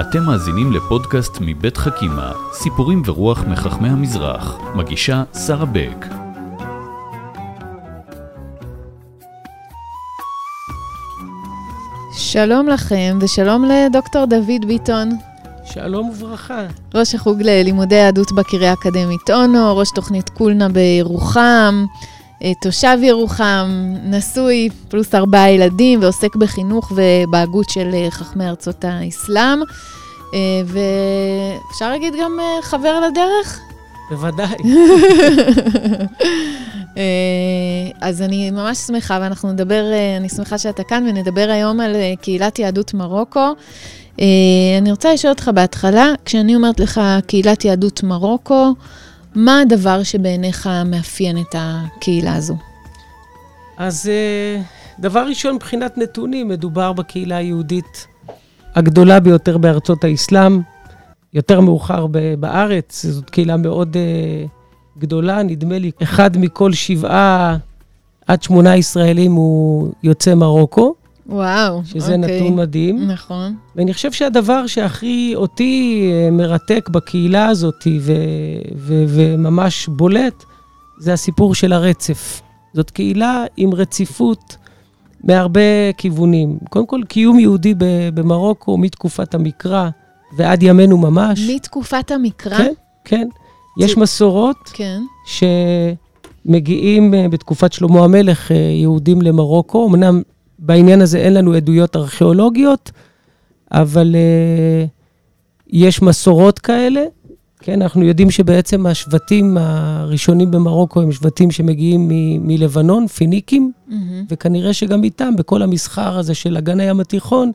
אתם מאזינים לפודקאסט מבית חכימה, סיפורים ורוח מחכמי המזרח. מגישה שרה בק. שלום לכם, ושלום לדוקטור דוד ביטון, שלום וברכה. ראש החוג ללימודי יהדות בקריה האקדמית אונו, ראש תוכנית קולנה בירוחם, תושב ירוחם, נשוי, פלוס ארבעה ילדים, ועוסק בחינוך ובהגות של אה, חכמי ארצות האסלאם. אה, ואפשר להגיד גם אה, חבר לדרך? בוודאי. אה, אז אני ממש שמחה, ואנחנו נדבר, אה, אני שמחה שאתה כאן, ונדבר היום על אה, קהילת יהדות מרוקו. אה, אני רוצה לשאול אותך בהתחלה, כשאני אומרת לך קהילת יהדות מרוקו, מה הדבר שבעיניך מאפיין את הקהילה הזו? אז אה, דבר ראשון, מבחינת נתונים, מדובר בקהילה היהודית הגדולה ביותר בארצות האסלאם, יותר מאוחר בארץ, זאת קהילה מאוד אה, גדולה, נדמה לי, אחד מכל שבעה עד שמונה ישראלים הוא יוצא מרוקו, וואו, שזה אוקיי. נתון מדהים. נכון. ואני חושב שהדבר שהכי אותי אה, מרתק בקהילה הזאת ו- ו- וממש בולט, זה הסיפור של הרצף. זאת קהילה עם רציפות מהרבה כיוונים. קודם כל, קיום יהודי במרוקו מתקופת המקרא ועד ימינו ממש. מתקופת המקרא? כן, כן. יש זה- מסורות כן. שמגיעים אה, בתקופת שלמה המלך, אה, יהודים למרוקו. אמנם בעניין הזה אין לנו עדויות ארכיאולוגיות, אבל אה, יש מסורות כאלה. כן, אנחנו יודעים שבעצם השבטים הראשונים במרוקו הם שבטים שמגיעים מ- מלבנון, פיניקים, מהמם. וכנראה שגם איתם, בכל המסחר הזה של אגן הים התיכון,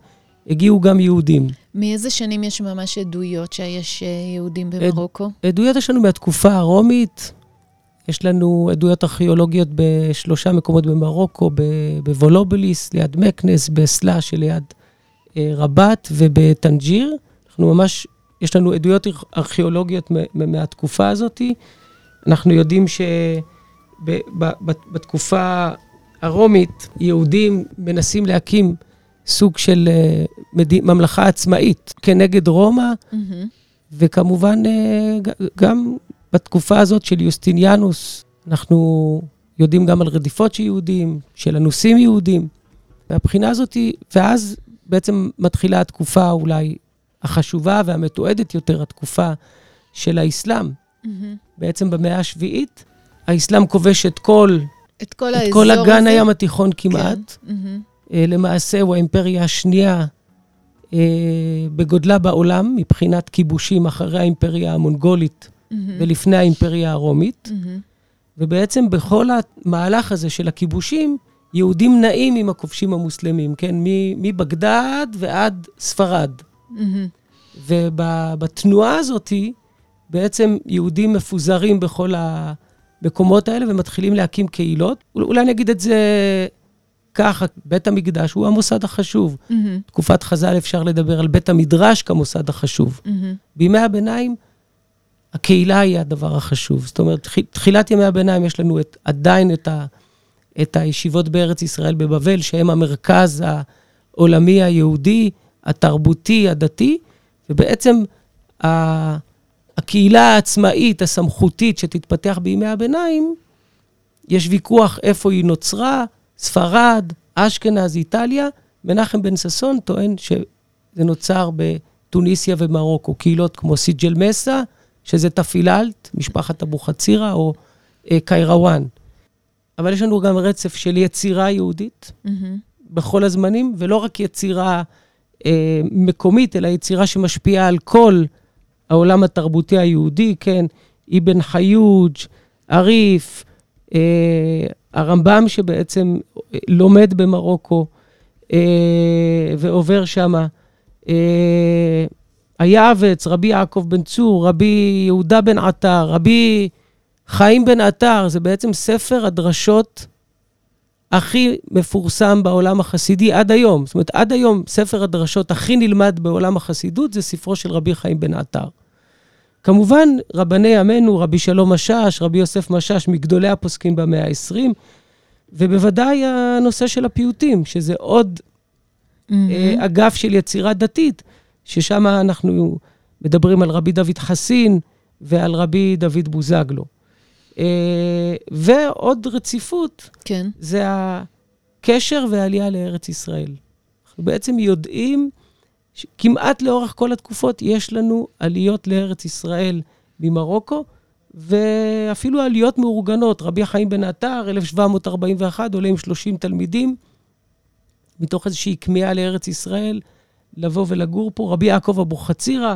הגיעו גם יהודים. מאיזה שנים יש ממש עדויות שיש אה, יהודים במרוקו? עדויות יש לנו מהתקופה הרומית, יש לנו עדויות ארכיאולוגיות בשלושה מקומות במרוקו, בוולובליס, ליד מקנס, בסלה שליד אה, רבת ובטנג'יר. אנחנו ממש, יש לנו עדויות ארכ- ארכיאולוגיות מהתקופה הזאת. אנחנו יודעים שבתקופה הרומית, יהודים מנסים להקים סוג של אה, מדי- ממלכה עצמאית כנגד רומא. מהמם. וכמובן, אה, גם בתקופה הזאת של יוסטיניאנוס, אנחנו יודעים גם על רדיפות של יהודים, של אנוסים יהודים. מהבחינה הזאת, ואז בעצם מתחילה התקופה אולי החשובה והמתועדת יותר, התקופה של האסלאם. מהמם. בעצם במאה השביעית, האסלאם כובש את כל, את כל את האזור כל הזה? אגן הים התיכון כמעט. כן. מהמם. אה, למעשה הוא האימפריה השנייה אה, בגודלה בעולם, מבחינת כיבושים אחרי האימפריה המונגולית מהמם. ולפני האימפריה הרומית. מהמם. ובעצם בכל המהלך הזה של הכיבושים, יהודים נעים עם הכובשים המוסלמים, כן? מבגדד ועד ספרד. מהמם. ובתנועה הזאת, בעצם יהודים מפוזרים בכל המקומות האלה ומתחילים להקים קהילות. אול- אולי אני אגיד את זה ככה, בית המקדש הוא המוסד החשוב. מהמם. תקופת חז"ל אפשר לדבר על בית המדרש כמוסד החשוב. מהמם. בימי הביניים, הקהילה היא הדבר החשוב. זאת אומרת, תח- תחילת ימי הביניים יש לנו את, עדיין את, ה, את הישיבות בארץ ישראל בבבל, שהם המרכז העולמי היהודי, התרבותי, הדתי, ובעצם ה, הקהילה העצמאית, הסמכותית שתתפתח בימי הביניים, יש ויכוח איפה היא נוצרה, ספרד, אשכנז, איטליה. מנחם בן ששון טוען שזה נוצר בתוניסיה ומרוקו, קהילות כמו סיג'ל מסה, שזה תפילאלט, משפחת אבוחצירא, או אה, קיירוואן. אבל יש לנו גם רצף של יצירה יהודית מהמם. בכל הזמנים, ולא רק יצירה אה, מקומית, אלא יצירה שמשפיעה על כל העולם התרבותי היהודי, כן? אבן חיוג', עריף, אה, הרמב"ם שבעצם אה, לומד במרוקו אה, ועובר שמה. אה, היעבץ, רבי יעקב בן צור, רבי יהודה בן עטר, רבי חיים בן עטר, זה בעצם ספר הדרשות הכי מפורסם בעולם החסידי עד היום. זאת אומרת, עד היום ספר הדרשות הכי נלמד בעולם החסידות זה ספרו של רבי חיים בן עטר. כמובן, רבני ימינו, רבי שלום משאש, רבי יוסף משאש, מגדולי הפוסקים במאה ה-20, ובוודאי הנושא של הפיוטים, שזה עוד מהמם. אה, אגף של יצירה דתית, ששם אנחנו מדברים על רבי דוד חסין ועל רבי דוד בוזגלו. אה, ועוד רציפות, כן. זה הקשר והעלייה לארץ ישראל. אנחנו בעצם יודעים שכמעט לאורך כל התקופות יש לנו עליות לארץ ישראל ממרוקו, ואפילו עליות מאורגנות. רבי החיים בן עטר, 1741, עולה עם 30 תלמידים, מתוך איזושהי כמיהה לארץ ישראל, לבוא ולגור פה. רבי יעקב אבוחצירא,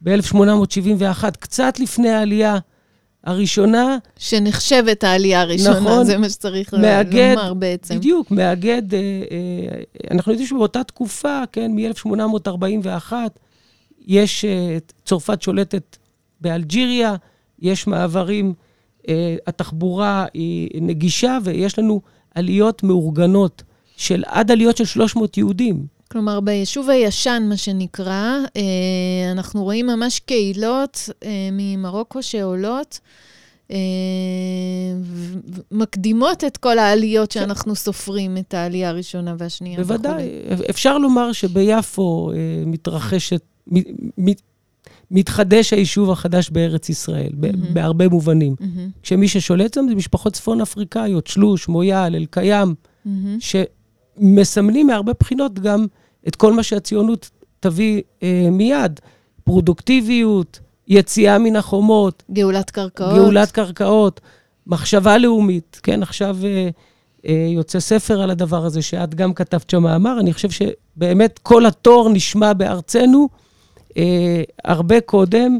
ב-1871, קצת לפני העלייה הראשונה. שנחשבת העלייה הראשונה, נכון, זה מה שצריך מאגד, לומר בעצם. בדיוק, מאגד, אה, אה, אנחנו יודעים שבאותה תקופה, כן, מ-1841, יש, אה, צרפת שולטת באלג'יריה, יש מעברים, אה, התחבורה היא נגישה, ויש לנו עליות מאורגנות של עד עליות של 300 יהודים. כלומר, ביישוב הישן, מה שנקרא, אה, אנחנו רואים ממש קהילות אה, ממרוקו שעולות, אה, ומקדימות את כל העליות שאנחנו סופרים, את העלייה הראשונה והשנייה. בוודאי. וכולי. אפשר לומר שביפו מתרחשת, מתחדש היישוב החדש בארץ ישראל, מהמם. בהרבה מובנים. מהמם, כשמי ששולט שם זה משפחות צפון אפריקאיות, שלוש, מויאל, אלקיים, מהמם. שמסמלים מהרבה בחינות גם את כל מה שהציונות תביא אה, מיד. פרודוקטיביות, יציאה מן החומות, גאולת קרקעות. גאולת קרקעות, מחשבה לאומית. כן, עכשיו אה, אה, יוצא ספר על הדבר הזה, שאת גם כתבת שם מאמר. אני חושב שבאמת כל התור נשמע בארצנו אה, הרבה קודם,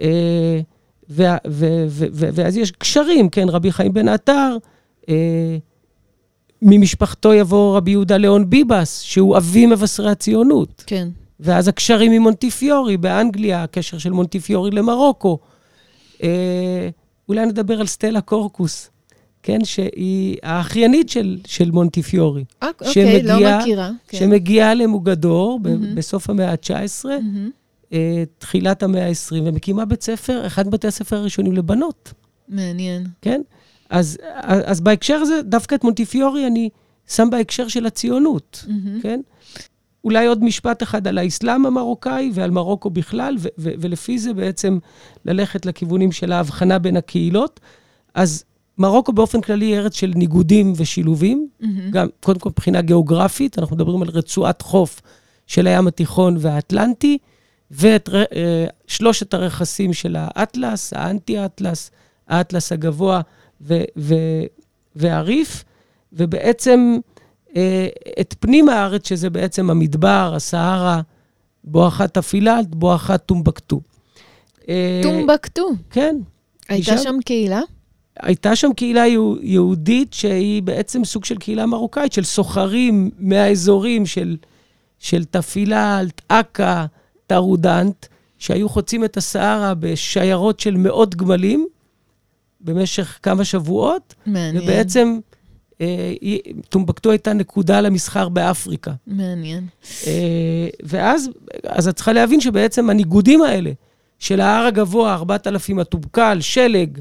אה, וה- ו- ו- ו- ואז יש קשרים, כן, רבי חיים בן עטר, אה, ממשפחתו יבוא רבי יהודה ליאון ביבס, שהוא אבי מבשרי הציונות. כן. ואז הקשרים עם מונטיפיורי באנגליה, הקשר של מונטיפיורי למרוקו. אה, אולי נדבר על סטלה קורקוס, כן? שהיא האחיינית של, של מונטיפיורי. אה, אוקיי, לא שמגיעה- מכירה. כן. שמגיעה למוגדור מהמם. בסוף המאה ה-19, מהמם. אה, תחילת המאה ה-20, ומקימה בית ספר, אחד מבתי הספר הראשונים לבנות, מעניין. כן? אז, אז, אז בהקשר הזה, דווקא את מונטיפיורי אני שם בהקשר של הציונות, מהמם. כן? אולי עוד משפט אחד על האסלאם המרוקאי ועל מרוקו בכלל, ו- ו- ולפי זה בעצם ללכת לכיוונים של ההבחנה בין הקהילות. אז מרוקו באופן כללי היא ארץ של ניגודים ושילובים, מהמם. גם קודם כל מבחינה גיאוגרפית, אנחנו מדברים על רצועת חוף של הים התיכון והאטלנטי, ואת ר- אה, שלושת הרכסים של האטלס, האנטי-אטלס, האטלס הגבוה ו- ו- והריף, ובעצם אה, את פנים הארץ, שזה בעצם המדבר, הסהרה, בואכה תאפילאלת, בואכה טומבקטו. אה, טומבקטו. כן. הייתה שם קהילה? הייתה שם קהילה יהו- יהודית שהיא בעצם סוג של קהילה מרוקאית, של סוחרים מהאזורים של, של תפילאלת, אקא, תרודנט, שהיו חוצים את הסהרה בשיירות של מאות גמלים במשך כמה שבועות, מעניין. ובעצם אה, טומבקטו הייתה נקודה למסחר באפריקה. מעניין. אה, ואז, אז את צריכה להבין שבעצם הניגודים האלה, של ההר הגבוה, 4,000 הטובקל, שלג,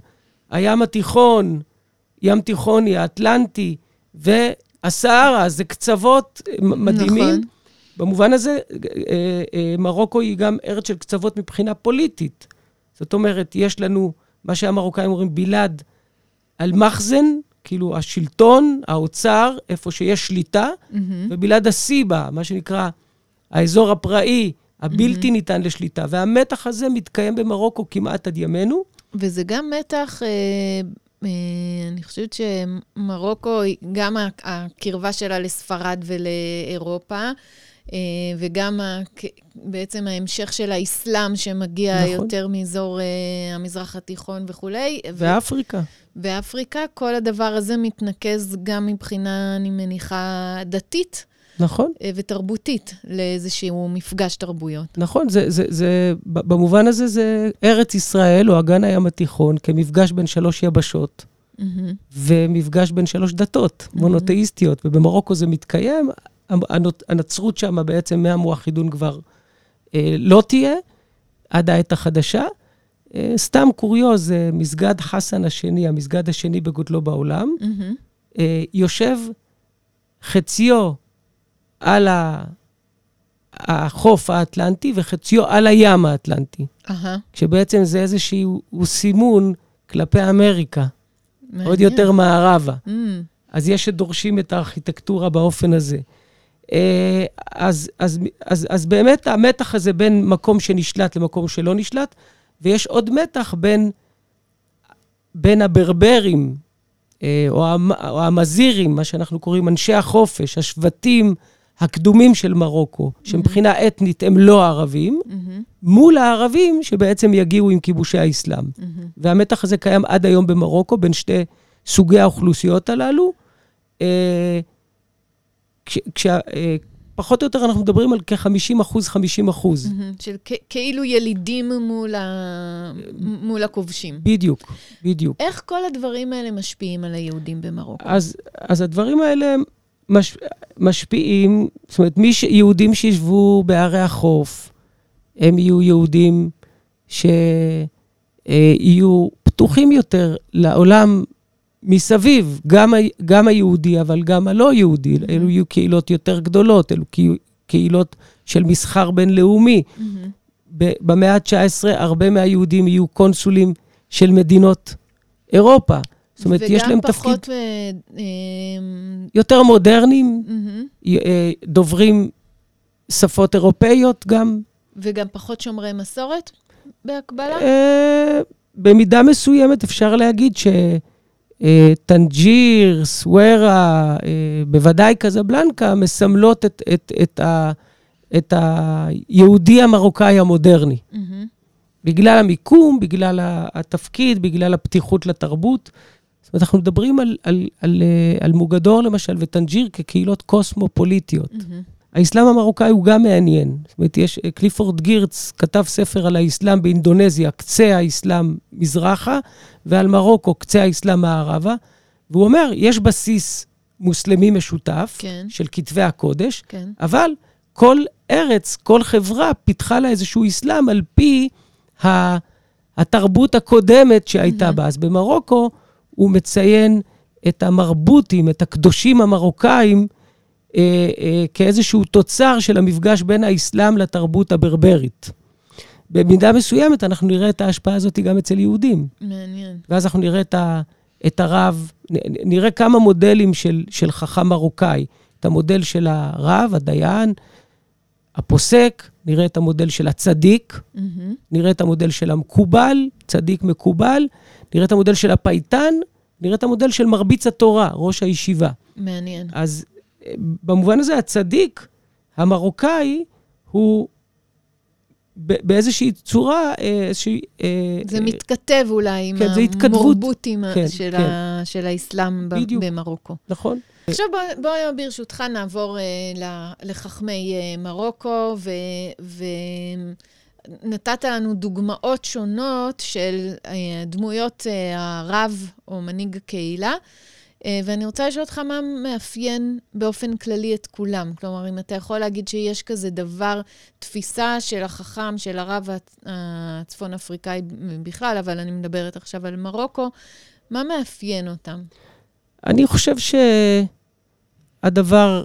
הים התיכון, ים תיכוני, האטלנטי, והסהרה, זה קצוות אה, מ- מדהימים. נכון. במובן הזה, אה, אה, מרוקו היא גם ארץ של קצוות מבחינה פוליטית. זאת אומרת, יש לנו, מה שהמרוקאים אומרים, בלעד אל-מחזן, כאילו השלטון, האוצר, איפה שיש שליטה, מהמם. ובלעד הסיבה, מה שנקרא האזור הפראי, הבלתי ניתן לשליטה. והמתח הזה מתקיים במרוקו כמעט עד ימינו. וזה גם מתח, אה, אה, אני חושבת שמרוקו, גם הקרבה שלה לספרד ולאירופה, וגם ה- בעצם ההמשך של האסלאם שמגיע נכון. יותר מאזור אה, המזרח התיכון וכולי. ואפריקה. ואפריקה, כל הדבר הזה מתנקז גם מבחינה, אני מניחה, דתית נכון, אה, ותרבותית לאיזשהו מפגש תרבויות. נכון. זה, זה, זה, במובן הזה זה ארץ ישראל, או אגן הים התיכון, כמפגש בין שלוש יבשות, מהמם. ומפגש בין שלוש דתות, מונותאיסטיות, ובמרוקו זה מתקיים. הנצרות שם בעצם מהמואחידון כבר אה, לא תהיה, עד העת החדשה. אה, סתם קוריוז, אה, מסגד חסן השני, המסגד השני בגודלו בעולם, מהמם. אה, יושב חציו על, ה, החוף האטלנטי וחציו על הים האטלנטי. אהה, כשבעצם זה איזשהו סימון כלפי אמריקה, מעניין. עוד יותר מערבה. Mm, אז יש שדורשים את הארכיטקטורה באופן הזה. אה, אז, אז, אז, אז באמת המתח הזה בין מקום שנשלט למקום שלא נשלט, ויש עוד מתח בין, בין הברברים, אה, או, המ, או המזירים, מה שאנחנו קוראים אנשי החופש, השבטים הקדומים של מרוקו, שמבחינה אתנית הם לא ערבים, מהמם, מול הערבים שבעצם יגיעו עם כיבושי האסלאם. מהמם. והמתח הזה קיים עד היום במרוקו, בין שתי סוגי האוכלוסיות הללו. אה, כש, כשה, אה, פחות או יותר אנחנו מדברים על כ-50 אחוז, 50 אחוז. מהמם. של כ- כאילו ילידים מול, ה... מול הכובשים. בדיוק, בדיוק. איך כל הדברים האלה משפיעים על היהודים במרוקו? אז, אז הדברים האלה מש, משפיעים, זאת אומרת, מי ש, יהודים שישבו בערי החוף, הם יהיו יהודים שיהיו פתוחים יותר לעולם מסביב, גם, ה, גם היהודי, אבל גם הלא יהודי. אלו יהיו קהילות יותר גדולות, אלו קה- קהילות של מסחר בינלאומי. ב- במאה ה-19 הרבה מהיהודים יהיו קונסולים של מדינות אירופה. זאת אומרת, יש להם תפקיד וגם פחות... אה, אה, יותר מודרניים, מהמם. אה, דוברים שפות אירופאיות גם. וגם פחות שומרי מסורת בהקבלה? במידה מסוימת אפשר להגיד שטנג'יר, סווארה, אה, בוודאי קזבלנקה, מסמלות את, את, את, ה, את היהודי המרוקאי המודרני. מהמם. בגלל המיקום, בגלל התפקיד, בגלל הפתיחות לתרבות. זאת אומרת, אנחנו מדברים על, על, על, אה, על מוגדור למשל וטנג'יר כקהילות קוסמופוליטיות. מהמם. האסלאם המרוקאי הוא גם מעניין. זאת אומרת, יש, אה, קליפורד גירץ כתב ספר על האסלאם באינדונזיה, קצה האסלאם מזרחה, ועל מרוקו, קצה האסלאם מערבה, והוא אומר, יש בסיס מוסלמי משותף כן. של כתבי הקודש, כן. אבל כל ארץ, כל חברה, פיתחה לה איזשהו אסלאם על פי ה- התרבות הקודמת שהייתה בה. אז במרוקו הוא מציין את המרבוטים, את הקדושים המרוקאים, אה, אה, כאיזשהו תוצר של המפגש בין האסלאם לתרבות הברברית. במידה מסוימת אנחנו נראה את ההשפעה הזאת גם אצל יהודים. מעניין. ואז אנחנו נראה את, ה, את הרב, נראה כמה מודלים של, של חכם מרוקאי. את המודל של הרב, הדיין, הפוסק, נראה את המודל של הצדיק, מהמם. נראה את המודל של המקובל, צדיק מקובל, נראה את המודל של הפייטן, נראה את המודל של מרביץ התורה, ראש הישיבה. מעניין. אז במובן הזה הצדיק המרוקאי הוא באיזושהי צורה, אה, איזושהי... אה, זה אה, מתכתב אולי עם כן, זה התכתבות. המורבותים ה- כן, של כן. ה- של האסלאם בדיוק. במרוקו. נכון? עכשיו בוא, בוא ברשותך נעבור אה, לחכמי אה, מרוקו, ונתת לנו דוגמאות שונות של אה, דמויות אה, הרב או מנהיג הקהילה, אה, ואני רוצה לשאול אותך מה מאפיין באופן כללי את כולם. כלומר, אם אתה יכול להגיד שיש כזה דבר, תפיסה של החכם, של הרב הצ- הצפון אפריקאי בכלל, אבל אני מדברת עכשיו על מרוקו, מה מאפיין אותם? אני חושב שהדבר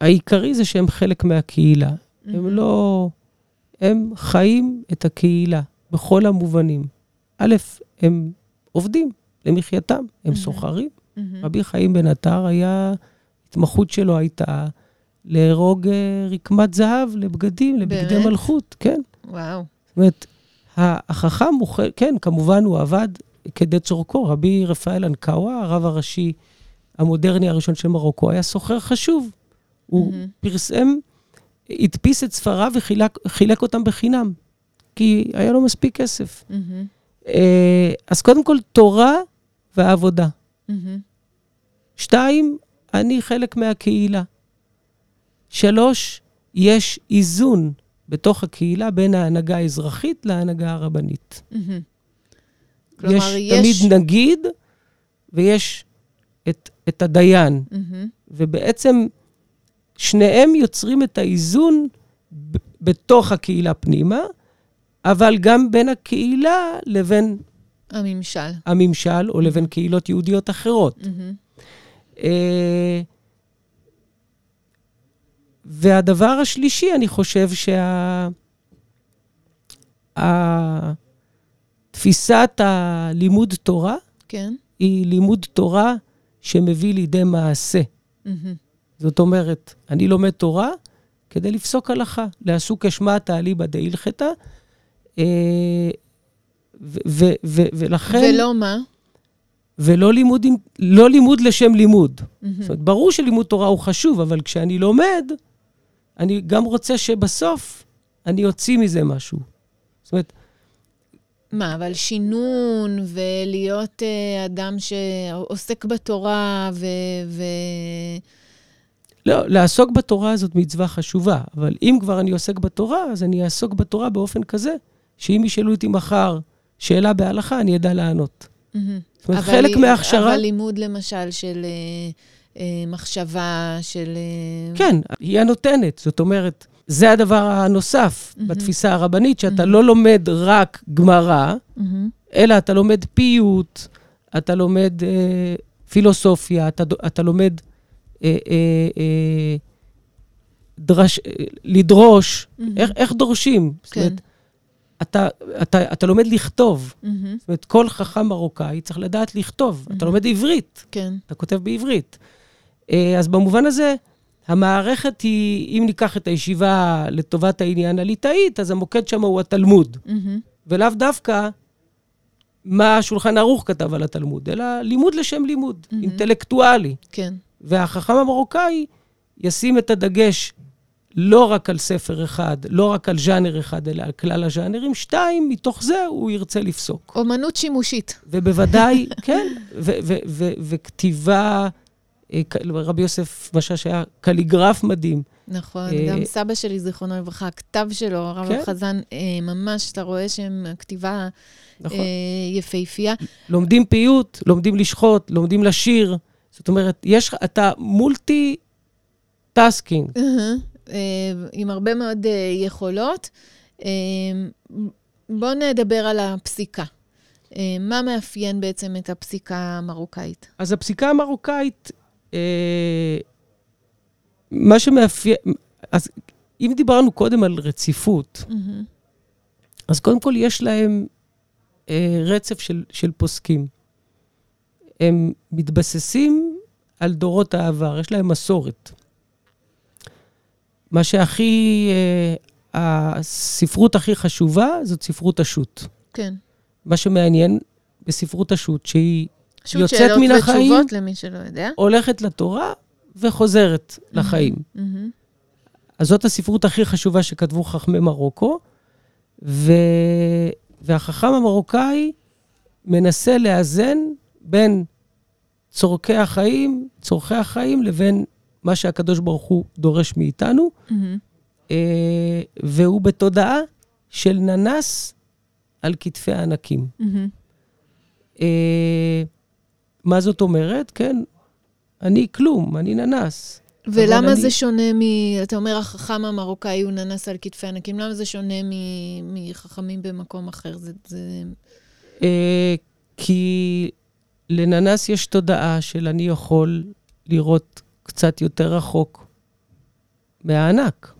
העיקרי זה שהם חלק מהקהילה. הם לא... הם חיים את הקהילה בכל המובנים. א', הם עובדים למחייתם, הם סוחרים. מהמם. רבי חיים בן עטר היה, התמחות שלו הייתה לארוג אה, רקמת זהב לבגדים, לבגדי באמת? מלכות, כן. וואו. זאת אומרת, החכם הוא, כן, כמובן הוא עבד כדי צורכו. רבי רפאל אנקאווה, הרב הראשי המודרני הראשון של מרוקו, היה סוחר חשוב. הוא מהמם. פרסם, הדפיס את ספריו וחילק חילק אותם בחינם, כי היה לו מספיק כסף. מהמם. אה, אז קודם כל, תורה ועבודה. מהמם. שתיים, אני חלק מהקהילה. שלוש, יש איזון בתוך הקהילה בין ההנהגה האזרחית להנהגה הרבנית. מהמם. יש כלומר, יש... תמיד נגיד ויש את, את הדיין. מהמם. ובעצם שניהם יוצרים את האיזון ב- בתוך הקהילה פנימה, אבל גם בין הקהילה לבין הממשל. הממשל או לבין קהילות יהודיות אחרות. מהמם. אה, והדבר השלישי, אני חושב שה... תפיסת הלימוד תורה כן. היא לימוד תורה שמביא לידי מעשה. מהמם. זאת אומרת, אני לומד תורה כדי לפסוק הלכה. לעשו כשמע תעליבא דהילכתא. אה, ו- ו- ו- ולכן... ולא מה? ולא לימוד, עם- לא לימוד לשם לימוד. מהמם. זאת אומרת, ברור שלימוד תורה הוא חשוב, אבל כשאני לומד, אני גם רוצה שבסוף אני אוציא מזה משהו. זאת אומרת, מה, אבל שינון ולהיות אה, אדם שעוסק בתורה ו... ו... לא, לעסוק בתורה זאת מצווה חשובה, אבל אם כבר אני עוסק בתורה, אז אני אעסוק בתורה באופן כזה, שאם ישאלו אותי מחר שאלה בהלכה, אני אדע לענות. מהמם. זאת אומרת, חלק לי- מההכשרה... אבל לימוד למשל של אה, אה, מחשבה, של... אה, כן, היא הנותנת. זאת אומרת, זה הדבר הנוסף מהמם. בתפיסה הרבנית, שאתה מהמם. לא לומד רק גמרא, מהמם. אלא אתה לומד פיוט, אתה לומד אה, פילוסופיה, אתה, אתה לומד אה, אה, אה, דרש, אה, לדרוש, מהמם. איך, איך דורשים. זאת כן. אומרת, אתה, אתה, אתה לומד לכתוב. מהמם. זאת אומרת, כל חכם מרוקאי צריך לדעת לכתוב. אתה מהמם. לומד עברית, כן. אתה כותב בעברית. אה, אז במובן הזה, המערכת היא, אם ניקח את הישיבה לטובת העניין הליטאית, אז המוקד שם הוא התלמוד. מהמם. ולאו דווקא מה השולחן ערוך כתב על התלמוד, אלא לימוד לשם לימוד, מהמם. אינטלקטואלי. כן. והחכם המרוקאי ישים את הדגש לא רק על ספר אחד, לא רק על ז'אנר אחד, אלא על כלל הז'אנרים. שתיים, מתוך זה הוא ירצה לפסוק. אומנות שימושית. ובוודאי, כן, וכתיבה, אה, רבי יוסף משאש היה קליגרף מדהים. נכון, אה, גם סבא שלי, זיכרונו לברכה, הכתב שלו, הרב כן. חזן, אה, ממש, אתה רואה שהם כתיבה נכון. יפהפייה. לומדים פיוט, לומדים לשחוט, לומדים לשיר. זאת אומרת, יש, אתה multitasking. אה, עם הרבה מאוד אה, יכולות. אה, בואו נדבר על הפסיקה. מה מאפיין בעצם את הפסיקה המרוקאית? אז הפסיקה המרוקאית, מה שמאפיין, אז אם דיברנו קודם על רציפות, מהמם, אז קודם כל יש להם אה, רצף של, של פוסקים. הם מתבססים על דורות העבר, יש להם מסורת. מה שהכי, אה, הספרות הכי חשובה זאת ספרות השו"ת. כן. מה שמעניין בספרות השו"ת, שהיא שו"ת יוצאת שאלות מן החיים. ותשובות, למי שלא יודע. הולכת לתורה וחוזרת לחיים. מהמם, אז זאת הספרות הכי חשובה שכתבו חכמי מרוקו, ו... והחכם המרוקאי מנסה לאזן בין צורכי החיים, צורכי החיים, לבין מה שהקדוש ברוך הוא דורש מאיתנו, מהמם. אה, והוא בתודעה של ננס על כתפי הענקים. מהמם. אה, מה זאת אומרת? כן, אני כלום, אני ננס. ולמה אבל זה אני- שונה מ... אתה אומר, החכם המרוקאי הוא ננס על כתפי ענקים, למה זה שונה מ- מחכמים במקום אחר? זה... זה... אה, כי לננס יש תודעה של אני יכול לראות קצת יותר רחוק מהענק,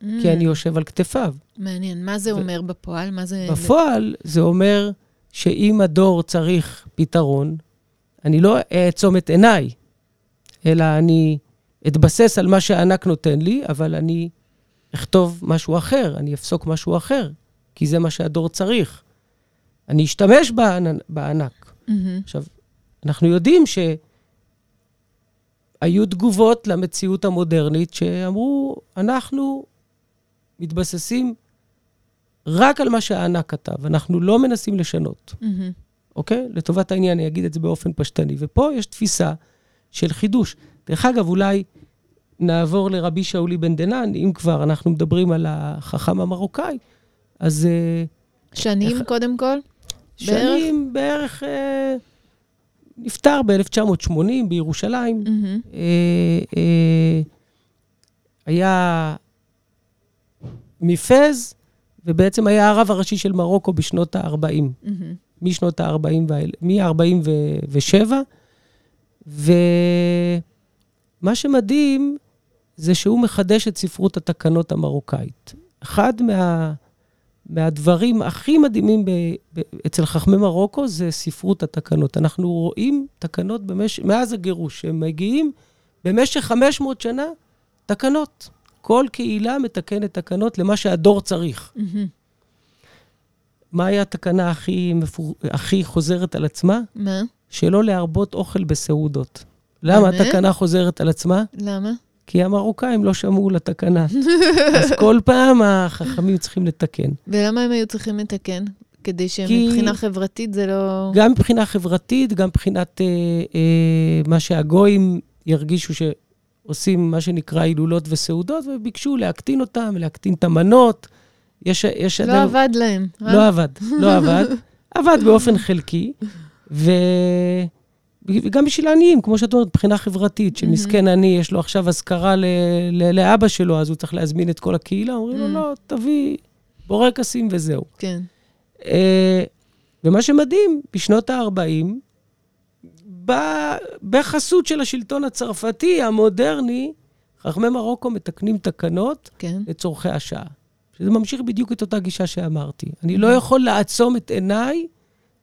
כי אני יושב על כתפיו. מעניין. מה זה ו- אומר בפועל? מה זה... בפועל זה אומר שאם הדור צריך פתרון, אני לא אעצום את עיניי, אלא אני אתבסס על מה שהענק נותן לי, אבל אני אכתוב משהו אחר, אני אפסוק משהו אחר, כי זה מה שהדור צריך. אני אשתמש בענ- בענק. מהמם. עכשיו, אנחנו יודעים שהיו תגובות למציאות המודרנית שאמרו, אנחנו מתבססים רק על מה שהענק כתב, אנחנו לא מנסים לשנות, מהמם. אוקיי? לטובת העניין, אני אגיד את זה באופן פשטני. ופה יש תפיסה של חידוש. דרך אגב, אולי נעבור לרבי שאולי בן דנן, אם כבר אנחנו מדברים על החכם המרוקאי, אז אה, שנים, איך- קודם כל? שנים בערך, אה, נפטר ב-1980 בירושלים. אה, אה, היה מפז, ובעצם היה הרב הראשי של מרוקו בשנות ה-40, מהמם. משנות ה-40, מ-47. ומה שמדהים, זה שהוא מחדש את ספרות התקנות המרוקאית. אחד מה, מהדברים הכי מדהימים ב, ב, אצל חכמי מרוקו זה ספרות התקנות. אנחנו רואים תקנות במש... מאז הגירוש, הם מגיעים במשך 500 שנה, תקנות. כל קהילה מתקנת תקנות למה שהדור צריך. מהמם. מהי התקנה הכי, מפור... הכי חוזרת על עצמה? מה? שלא להרבות אוכל בסעודות. למה באמת? התקנה חוזרת על עצמה? למה? כי המרוקאים לא שמעו לתקנה. אז כל פעם החכמים צריכים לתקן. ולמה הם היו צריכים לתקן? כדי כי- שמבחינה חברתית זה לא... גם מבחינה חברתית, גם מבחינת אה, אה, מה שהגויים ירגישו שעושים מה שנקרא הילולות וסעודות, וביקשו להקטין אותם, להקטין את המנות. יש, יש לא עדיין- עבד להם. אה? לא עבד, לא עבד. עבד באופן חלקי, ו... וגם בשביל העניים, כמו שאת אומרת, מבחינה חברתית, שמסכן עני, יש לו עכשיו אזכרה. לאבא שלו, אז הוא צריך להזמין את כל הקהילה, אומרים לו, Mm. לא, תביא בורקסים וזהו. כן. אה, ומה שמדהים, בשנות ה-40, בחסות של השלטון הצרפתי המודרני, חכמי מרוקו מתקנים תקנות כן. לצורכי השעה. שזה ממשיך בדיוק את אותה גישה שאמרתי. אני לא יכול לעצום את עיניי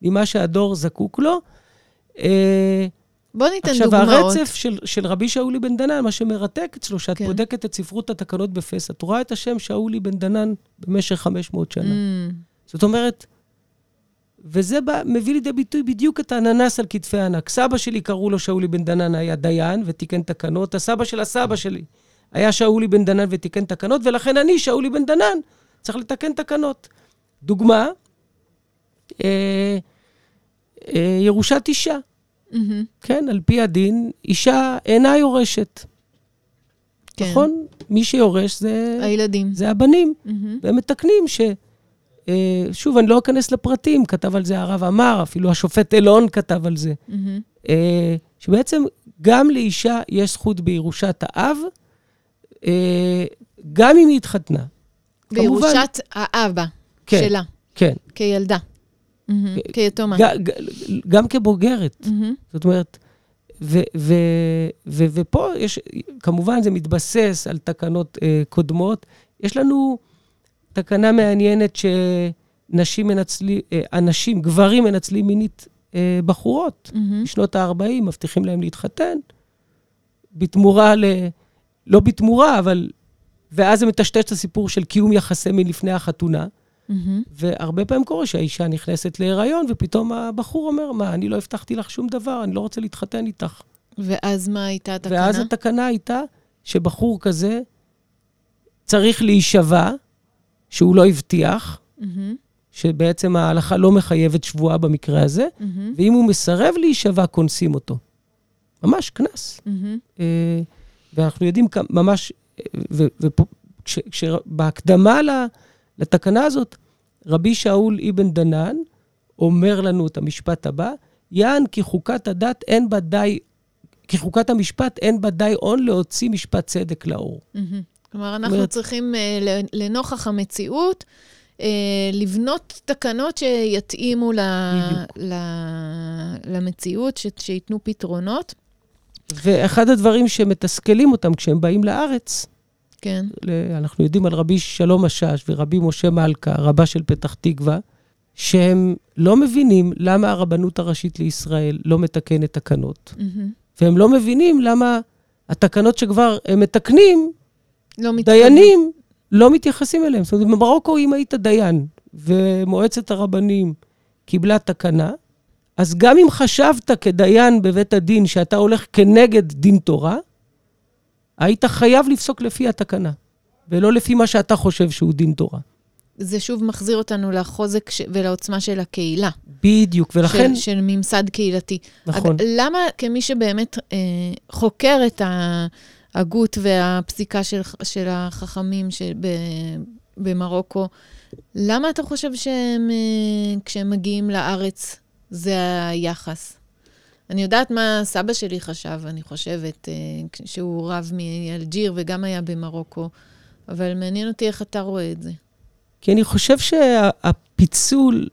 ממה שהדור זקוק לו. אה, בוא ניתן עכשיו, דוגמאות. הרצף של, של רבי שאולי בן דנן, מה שמרתק אצלו, שאת כן. בודקת את ספרות התקנות בפס, את רואה את השם שאולי בן דנן במשך 500 שנה. Mm, זאת אומרת, וזה בא, מביא לידי ביטוי בדיוק את האננס על כתפי הענק. סבא שלי, קראו לו שאולי בן דנן, היה דיין ותיקן תקנות. הסבא של הסבא שלי היה שאולי בן דנן ותיקן תקנות, ולכן אני, שאולי בן דנן, צריך לתקן תקנות. דוגמה, אה, ירושת אישה, מהמם. כן? על פי הדין, אישה אינה יורשת, כן. נכון? מי שיורש זה, הילדים. זה הבנים. מהמם. והם מתקנים ש... אה, שוב, אני לא אכנס לפרטים, כתב על זה הרב עמר, אפילו השופט אלון כתב על זה. מהמם. אה, שבעצם גם לאישה יש זכות בירושת האב, אה, גם אם היא התחתנה. כמובן. בירושת האבא כן. שלה, כן. כילדה. מהמם. כיתומה. ג- ג- גם כבוגרת. מהמם. זאת אומרת, ו- ו- ו- ופה יש, כמובן זה מתבסס על תקנות אה, קודמות. יש לנו תקנה מעניינת שנשים מנצלים, אה, אנשים, גברים מנצלים מינית אה, בחורות. מהמם. בשנות ה-40 מבטיחים להם להתחתן, בתמורה ל... לא בתמורה, אבל... ואז זה מטשטש את הסיפור של קיום יחסי מין לפני החתונה. מהמם. והרבה פעמים קורה שהאישה נכנסת להיריון, ופתאום הבחור אומר, מה, אני לא הבטחתי לך שום דבר, אני לא רוצה להתחתן איתך. ואז מה הייתה התקנה? ואז התקנה הייתה שבחור כזה צריך להישבע, שהוא לא הבטיח, מהמם. שבעצם ההלכה לא מחייבת שבועה במקרה הזה, מהמם. ואם הוא מסרב להישבע, קונסים אותו. ממש קנס. מהמם. אה, ואנחנו יודעים ממש, ובהקדמה לתקנה הזאת, רבי שאול אבן דנן אומר לנו את המשפט הבא, יען כי חוקת הדת אין בה די, כי חוקת המשפט אין בה די הון להוציא משפט צדק לאור. מהמם. כלומר, אנחנו אומרת- צריכים, אה, לנוכח המציאות, אה, לבנות תקנות שיתאימו ל-. ל- למציאות, ש- שייתנו פתרונות. ואחד הדברים שמתסכלים אותם כשהם באים לארץ, כן. אנחנו יודעים על רבי שלום משאש ורבי משה מלכה, רבה של פתח תקווה, שהם לא מבינים למה הרבנות הראשית לישראל לא מתקנת תקנות. מהמם. והם לא מבינים למה התקנות שכבר הם מתקנים, לא. דיינים לא מתייחסים אליהם. זאת אומרת, במרוקו, אם היית דיין ומועצת הרבנים קיבלה תקנה, אז גם אם חשבת כדיין בבית הדין שאתה הולך כנגד דין תורה, היית חייב לפסוק לפי התקנה, ולא לפי מה שאתה חושב שהוא דין תורה. זה שוב מחזיר אותנו לחוזק ש- ולעוצמה של הקהילה. בדיוק, ולכן, של, של ממסד קהילתי. נכון. אג- למה כמי שבאמת אה, חוקר את ההגות והפסיקה של, של החכמים של, ב, במרוקו, למה אתה חושב שהם, אה, כשהם מגיעים לארץ, זה היחס? אני יודעת מה סבא שלי חשב, אני חושבת, אה, שהוא רב מאלג'יר וגם היה במרוקו, אבל מעניין אותי איך אתה רואה את זה. כי אני חושב שהפיצול,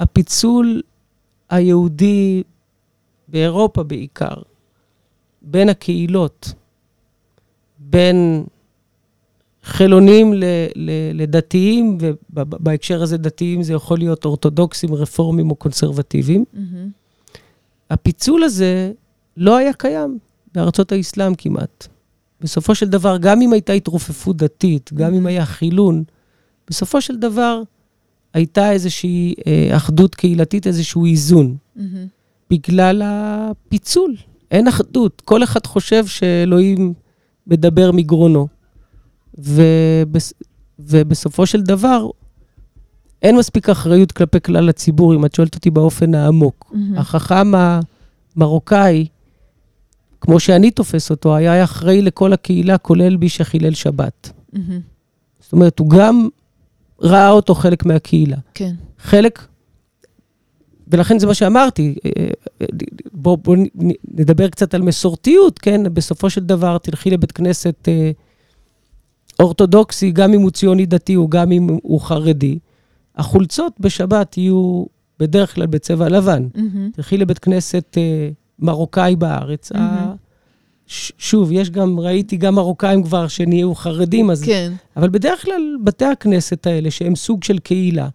הפיצול היהודי באירופה בעיקר, בין הקהילות, בין חילונים ל, ל, לדתיים, ובהקשר הזה דתיים זה יכול להיות אורתודוקסים, רפורמים או קונסרבטיביים. מהמם. הפיצול הזה לא היה קיים בארצות האסלאם כמעט. בסופו של דבר, גם אם הייתה התרופפות דתית, גם אם היה חילון, בסופו של דבר הייתה איזושהי אה, אחדות קהילתית, איזשהו איזון, מהמם. בגלל הפיצול. אין אחדות. כל אחד חושב שאלוהים מדבר מגרונו. ובס... ובסופו של דבר, אין מספיק אחריות כלפי כלל הציבור, אם את שואלת אותי באופן העמוק. מהמם. החכם המרוקאי, כמו שאני תופס אותו, היה אחראי לכל הקהילה, כולל מי שחילל שבת. מהמם. זאת אומרת, הוא גם ראה אותו חלק מהקהילה. כן. חלק, ולכן זה מה שאמרתי, אה, אה, בואו בוא נדבר קצת על מסורתיות, כן? בסופו של דבר, תלכי לבית כנסת אה, אורתודוקסי, גם אם הוא ציוני דתי או גם אם הוא חרדי, החולצות בשבת יהיו בדרך כלל בצבע לבן. מהמם. תלכי לבית כנסת אה, מרוקאי בארץ. ה- ש- שוב, יש גם, ראיתי גם מרוקאים כבר שנהיו חרדים, אז... כן. אבל בדרך כלל בתי הכנסת האלה, שהם סוג של קהילה,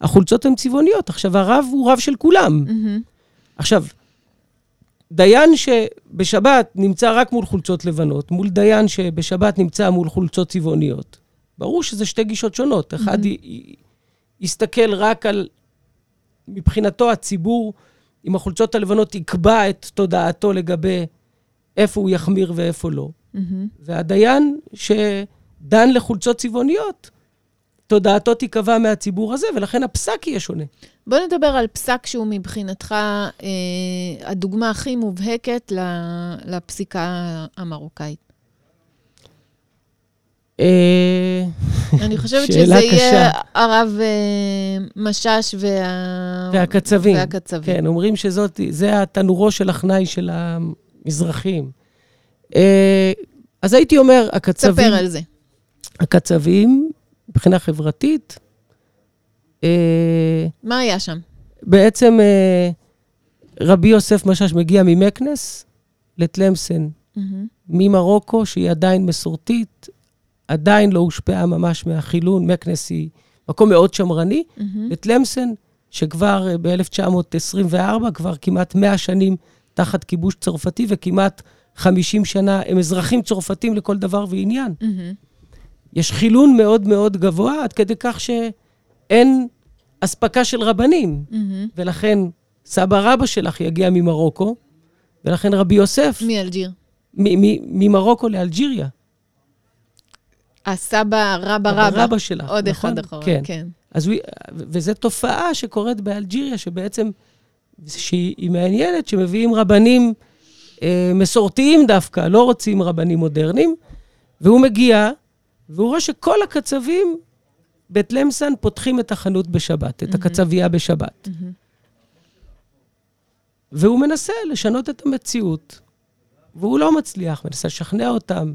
החולצות הן צבעוניות. עכשיו, הרב הוא רב של כולם. מהמם. עכשיו, דיין שבשבת נמצא רק מול חולצות לבנות, מול דיין שבשבת נמצא מול חולצות צבעוניות, ברור שזה שתי גישות שונות. אחד י- י- יסתכל רק על, מבחינתו הציבור עם החולצות הלבנות יקבע את תודעתו לגבי איפה הוא יחמיר ואיפה לא. מהמם. והדיין שדן לחולצות צבעוניות, תודעתו תיקבע מהציבור הזה, ולכן הפסק יהיה שונה. בוא נדבר על פסק שהוא מבחינתך אה, הדוגמה הכי מובהקת לפסיקה המרוקאית. אה, אני חושבת שזה יהיה. הרב אה, משאש וה... והקצבים. והקצבים. כן, אומרים שזאת, זה התנורו של הכנאי של המזרחים. אה, אז הייתי אומר, הקצבים, ספר על זה. הקצבים, מבחינה חברתית, מה היה שם? בעצם רבי יוסף משאש מגיע ממקנס לטלמסן. ממרוקו, שהיא עדיין מסורתית, עדיין לא הושפעה ממש מהחילון, מקנס היא מקום מאוד שמרני, מהמם. וטלמסן, שכבר אה, ב-1924, כבר כמעט 100 שנים תחת כיבוש צרפתי, וכמעט 50 שנה הם אזרחים צרפתים לכל דבר ועניין. מהמם. יש חילון מאוד מאוד גבוה, עד כדי כך שאין אספקה של רבנים. מהמם. ולכן סבא רבא שלך יגיע ממרוקו, ולכן רבי יוסף, מאלג'יר. ממרוקו לאלג'יריה. הסבא רבא רבא רבא. שלך, עוד נכון? אחד אחורה, כן. כן. אז הוא, וזו תופעה שקורית באלג'יריה, שבעצם, שהיא מעניינת, שמביאים רבנים אה, מסורתיים דווקא, לא רוצים רבנים מודרניים, והוא מגיע, והוא רואה שכל הקצבים בתלמסן פותחים את החנות בשבת, את הקצבייה בשבת. מהמם. והוא מנסה לשנות את המציאות, והוא לא מצליח, מנסה לשכנע אותם,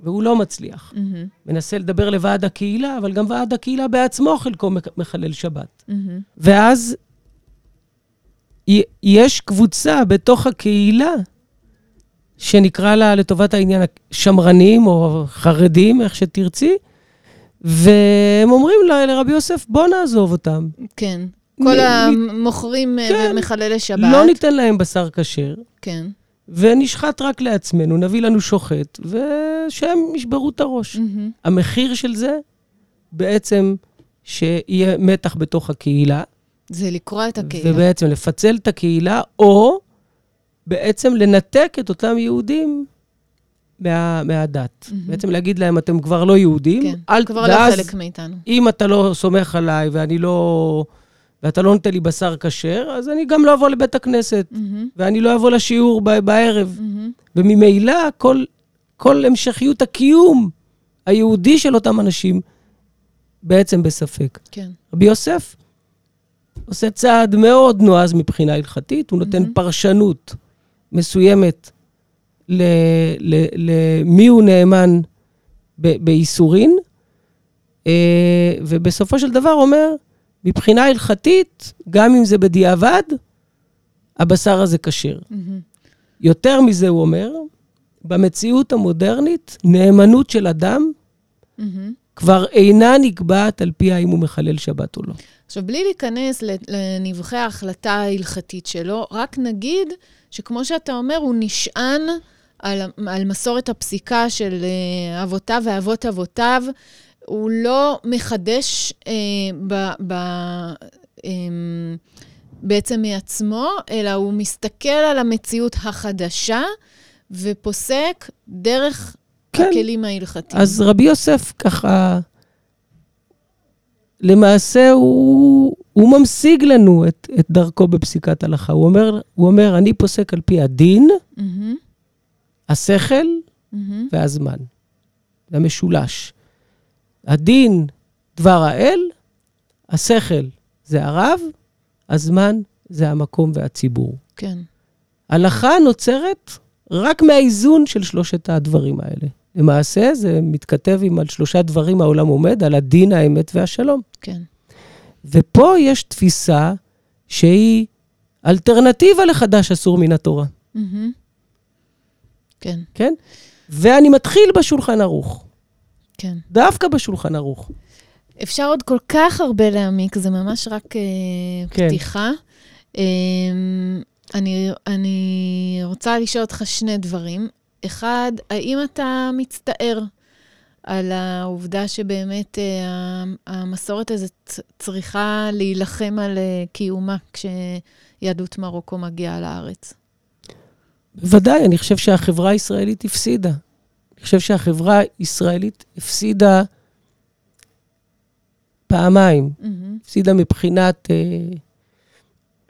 והוא לא מצליח. מהמם. מנסה לדבר לוועד הקהילה, אבל גם ועד הקהילה בעצמו חלקו מחלל שבת. מהמם. ואז יש קבוצה בתוך הקהילה, שנקרא לה לטובת העניין שמרנים או חרדים, איך שתרצי, והם אומרים לה, לרבי יוסף, בוא נעזוב אותם. כן. כל מ- המוכרים אה, כן. ומחללי שבת. לא ניתן להם בשר כשר, כן. ונשחט רק לעצמנו, נביא לנו שוחט, ושהם ישברו את הראש. מהמם. המחיר של זה בעצם שיהיה מתח בתוך הקהילה, זה לקרוע את הקהילה. ובעצם לפצל את הקהילה, או בעצם לנתק את אותם יהודים מה, מהדת. מהמם. בעצם להגיד להם, אתם כבר לא יהודים, כן. אל, כבר ואז, לא חלק מאיתנו. אם אתה לא סומך עליי ואני לא... ואתה לא נותן לי בשר כשר, אז אני גם לא אבוא לבית הכנסת, מהמם. ואני לא אבוא לשיעור ב- בערב. מהמם. וממילא כל, כל המשכיות הקיום היהודי של אותם אנשים בעצם בספק. כן. רבי יוסף עושה צעד מאוד נועז מבחינה הלכתית, הוא נותן מהמם. פרשנות מסוימת ל- ל- למי הוא נאמן ב- באיסורין, אה, ובסופו של דבר אומר, מבחינה הלכתית, גם אם זה בדיעבד, הבשר הזה כשר. מהמם. יותר מזה הוא אומר, במציאות המודרנית, נאמנות של אדם מהמם. כבר אינה נקבעת על פי האם הוא מחלל שבת או לא. עכשיו, בלי להיכנס לנבחי ההחלטה ההלכתית שלו, רק נגיד שכמו שאתה אומר, הוא נשען על, על מסורת הפסיקה של אה, אבותיו ואבות אבותיו. הוא לא מחדש אה, ב, ב, אה, בעצם מעצמו, אלא הוא מסתכל על המציאות החדשה ופוסק דרך כן. הכלים ההלכתיים. אז רבי יוסף ככה, למעשה הוא, הוא ממשיג לנו את, את דרכו בפסיקת הלכה. הוא אומר, הוא אומר, אני פוסק על פי הדין, מהמם, השכל מהמם, והזמן. המשולש. הדין, דבר האל, השכל זה הרב, הזמן זה המקום והציבור. כן. הלכה נוצרת רק מהאיזון של שלושת הדברים האלה. למעשה, זה מתכתב עם על שלושה דברים העולם עומד, על הדין, האמת והשלום. כן. ופה יש תפיסה שהיא אלטרנטיבה לחדש אסור מן התורה, מהמם. כן, כן? ואני מתחיל בשולחן ערוך, כן. דווקא בשולחן ערוך. אפשר עוד כל כך הרבה להעמיק, זה ממש רק אה, כן. פתיחה. אה, אני, אני רוצה לשאול אותך שני דברים. אחד, האם אתה מצטער על העובדה שבאמת אה, המסורת הזאת צריכה להילחם על אה, קיומה כשיהדות מרוקו מגיעה לארץ? בוודאי, אני חושב שהחברה הישראלית הפסידה. אני חושב שהחברה הישראלית הפסידה פעמיים. מהמם, הפסידה מבחינת אה,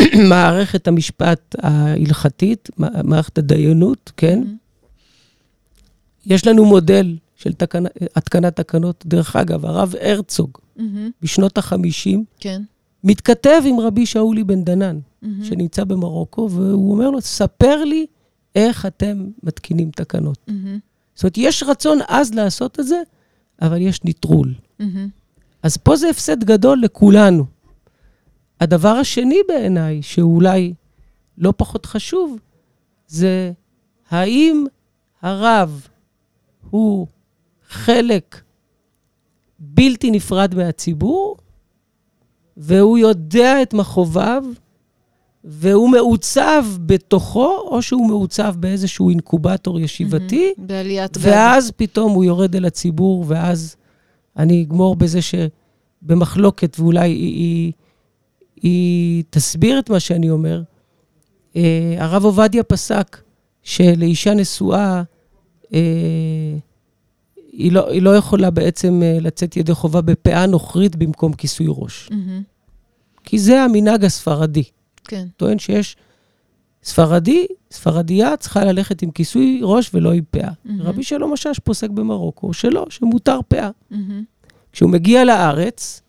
מערכת המשפט ההלכתית, מע- מערכת הדיינות, כן? מהמם, יש לנו מודל של תקנ... התקנת תקנות. דרך אגב, הרב הרצוג, מהמם, בשנות ה-50, כן. מתכתב עם רבי שאולי בן דנן, מהמם, שנמצא במרוקו, והוא אומר לו, ספר לי איך אתם מתקינים תקנות. מהמם, זאת אומרת, יש רצון עז לעשות את זה, אבל יש נטרול. מהמם, אז פה זה הפסד גדול לכולנו. הדבר השני בעיניי, שאולי לא פחות חשוב, זה האם הרב הוא חלק בלתי נפרד מהציבור, והוא יודע את מכאוביו, והוא מעוצב בתוכו, או שהוא מעוצב באיזשהו אינקובטור ישיבתי, מהמם. בעליית. ואז פתאום הוא יורד אל הציבור, ואז אני אגמור בזה שבמחלוקת, ואולי היא, היא, היא תסביר את מה שאני אומר. אה, הרב עובדיה פסק שלאישה נשואה, אה, היא, לא, היא לא יכולה בעצם אה, לצאת ידי חובה בפאה נוכרית במקום כיסוי ראש. מהמם, כי זה המנהג הספרדי. כן. טוען שיש ספרדי, ספרדיה צריכה ללכת עם כיסוי ראש ולא עם פאה. מהמם. רבי שלום משאש פוסק במרוקו שלא, שמותר פאה. מהמם, כשהוא מגיע לארץ,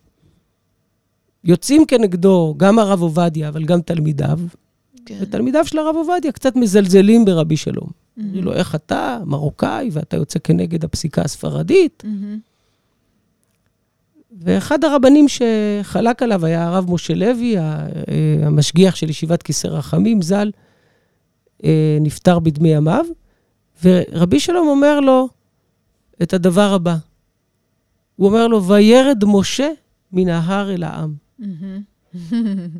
יוצאים כנגדו גם הרב עובדיה, אבל גם תלמידיו, כן. ותלמידיו של הרב עובדיה קצת מזלזלים ברבי שלום. אומרים לו, איך אתה, מרוקאי, ואתה יוצא כנגד הפסיקה הספרדית? מהמם, ואחד הרבנים שחלק עליו היה הרב משה לוי, אה, המשגיח של ישיבת כיסא רחמים, ז"ל, אה, נפטר בדמי ימיו, ורבי שלום אומר לו את הדבר הבא. הוא אומר לו, וירד משה מן ההר אל העם. מהמם.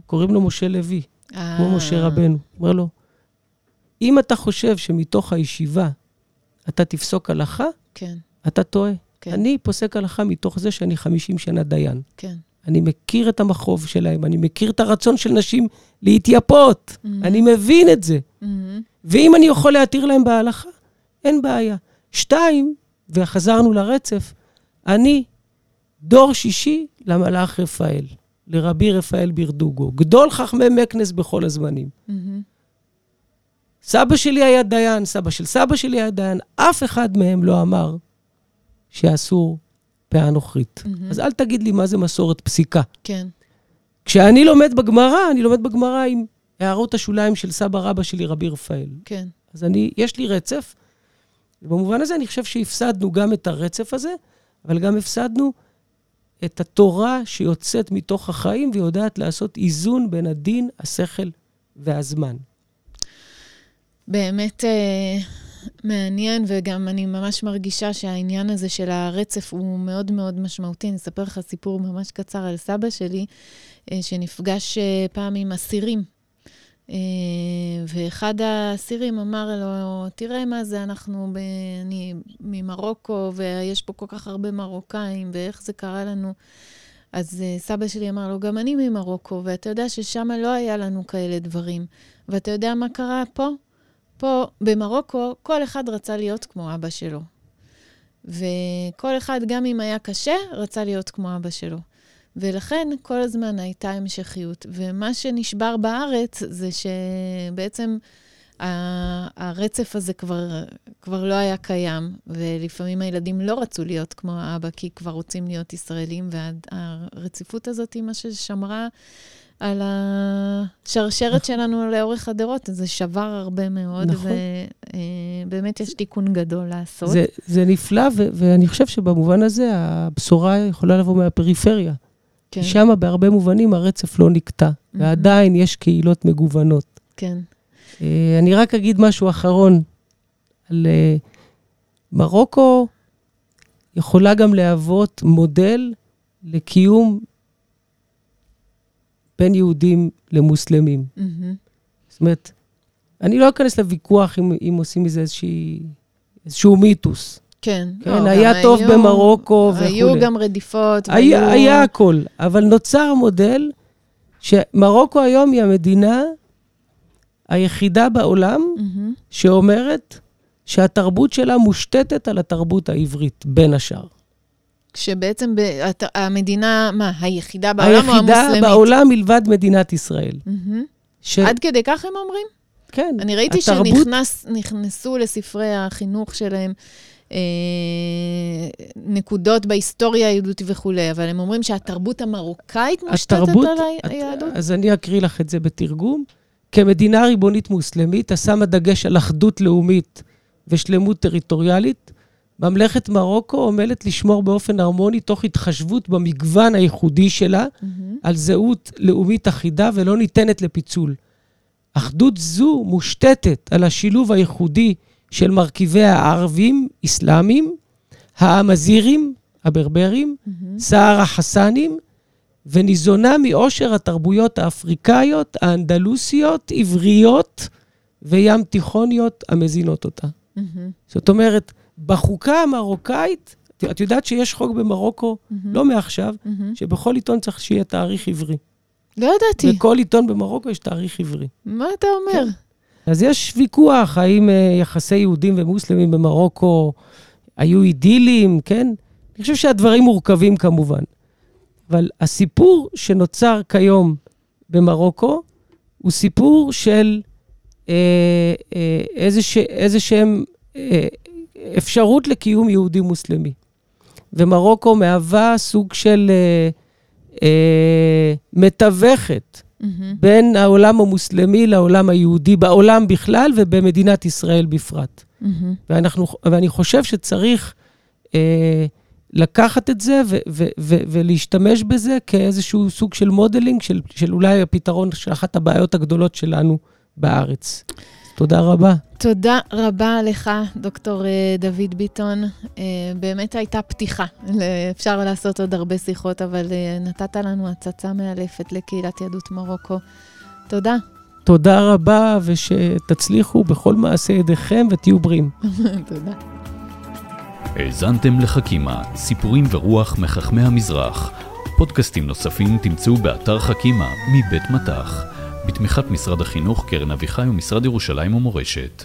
קוראים לו משה לוי, כמו אה, משה רבנו. הוא אומר לו, אם אתה חושב שמתוך הישיבה אתה תפסוק הלכה, כן, אתה טועה. כן. אני פוסק הלכה מתוך זה שאני 50 שנה דיין. כן. אני מכיר את המכאוב שלהם, אני מכיר את הרצון של נשים להתייפות, מהמם. אני מבין את זה. מהמם, ואם אני יכול להתיר להם בהלכה, אין בעיה. שתיים, וחזרנו לרצף, אני דור שישי למלאך רפאל, לרבי רפאל בירדוגו, גדול חכמי מקנס בכל הזמנים. מהמם, סבא שלי היה דיין, סבא של סבא שלי היה דיין, אף אחד מהם לא אמר שאסור פאה נוכרית. מהמם. אז אל תגיד לי מה זה מסורת פסיקה. כן. כשאני לומד בגמרא, אני לומד בגמרא עם הערות השוליים של סבא רבא שלי, רבי רפאל. כן. אז אני, יש לי רצף, ובמובן הזה אני חושב שהפסדנו גם את הרצף הזה, אבל גם הפסדנו את התורה שיוצאת מתוך החיים ויודעת לעשות איזון בין הדין, השכל והזמן. באמת אה, מעניין, וגם אני ממש מרגישה שהעניין הזה של הרצף הוא מאוד מאוד משמעותי. אני אספר לך סיפור ממש קצר על סבא שלי, אה, שנפגש אה, פעם עם אסירים. אה, ואחד האסירים אמר לו, תראה מה זה, אנחנו ב... אני ממרוקו, ויש פה כל כך הרבה מרוקאים, ואיך זה קרה לנו. אז סבא שלי אמר לו, גם אני ממרוקו, ואתה יודע ששם לא היה לנו כאלה דברים. ואתה יודע מה קרה פה? פה, במרוקו, כל אחד רצה להיות כמו אבא שלו. וכל אחד, גם אם היה קשה, רצה להיות כמו אבא שלו. ולכן כל הזמן הייתה המשכיות. ומה שנשבר בארץ זה שבעצם הרצף הזה כבר, כבר לא היה קיים, ולפעמים הילדים לא רצו להיות כמו האבא, כי כבר רוצים להיות ישראלים, והרציפות הזאת היא מה ששמרה על השרשרת שלנו לאורך הדורות. זה שבר הרבה מאוד, נכון. ובאמת יש תיקון גדול לעשות. זה, זה נפלא, ו- ואני חושב שבמובן הזה הבשורה יכולה לבוא מהפריפריה. כן. שם בהרבה מובנים הרצף לא נקטע, mm-hmm. ועדיין יש קהילות מגוונות. כן. אה, אני רק אגיד משהו אחרון על אה, מרוקו יכולה גם להוות מודל לקיום בין יהודים למוסלמים. Mm-hmm. זאת אומרת, אני לא אכנס לוויכוח אם, אם עושים מזה איזושהי, איזשהו מיתוס. כן. כן, לא, היה טוב היו, במרוקו וכולי. היו גם רדיפות. היה, והיו... היה הכל, אבל נוצר מודל שמרוקו היום היא המדינה היחידה בעולם mm-hmm. שאומרת שהתרבות שלה מושתתת על התרבות העברית, בין השאר. כשבעצם ב, המדינה, מה, היחידה בעולם היחידה או המוסלמית? היחידה בעולם מלבד מדינת ישראל. Mm-hmm. ש... עד כדי כך הם אומרים? כן. אני ראיתי התרבות... שנכנסו לספרי החינוך שלהם אה, נקודות בהיסטוריה היהודית וכולי, אבל הם אומרים שהתרבות המרוקאית מושתתת התרבות, על היהדות? את, אז אני אקריא לך את זה בתרגום. כמדינה ריבונית מוסלמית, השמה דגש על אחדות לאומית ושלמות טריטוריאלית, ממלכת מרוקו עומדת לשמור באופן הרמוני, תוך התחשבות במגוון הייחודי שלה, mm-hmm. על זהות לאומית אחידה ולא ניתנת לפיצול. אחדות זו מושתתת על השילוב הייחודי של מרכיבי הערבים, אסלאמים, האמזירים, הברברים, mm-hmm. סהר החסנים, וניזונה מעושר התרבויות האפריקאיות, האנדלוסיות, עבריות וים תיכוניות המזינות אותה. Mm-hmm. זאת אומרת, בחוקה המרוקאית, את יודעת שיש חוק במרוקו, mm-hmm. לא מעכשיו, mm-hmm. שבכל עיתון צריך שיהיה תאריך עברי. לא ידעתי. בכל עיתון במרוקו יש תאריך עברי. מה אתה אומר? כן. אז יש ויכוח האם uh, יחסי יהודים ומוסלמים במרוקו היו אידיליים, כן? אני חושב שהדברים מורכבים כמובן. אבל הסיפור שנוצר כיום במרוקו הוא סיפור של אה, אה, איזה, שהם אה, אפשרות לקיום יהודי-מוסלמי. ומרוקו מהווה סוג של אה, אה, מתווכת mm-hmm. בין העולם המוסלמי לעולם היהודי, בעולם בכלל ובמדינת ישראל בפרט. Mm-hmm. ואנחנו, ואני חושב שצריך אה, לקחת את זה ו- ו- ו- ולהשתמש בזה כאיזשהו סוג של modeling, של, של אולי הפתרון של אחת הבעיות הגדולות שלנו בארץ. תודה רבה. תודה רבה לך, דוקטור אה, דוד ביטון. אה, באמת הייתה פתיחה. אפשר לעשות עוד הרבה שיחות, אבל אה, נתת לנו הצצה מאלפת לקהילת יהדות מרוקו. תודה. תודה רבה, ושתצליחו בכל מעשה ידיכם ותהיו בריאים. תודה. האזנתם לחכימה, סיפורים ורוח מחכמי המזרח. פודקאסטים נוספים תמצאו באתר חכימה מבית מטח. בתמיכת משרד החינוך, קרן אביחי ומשרד ירושלים ומורשת.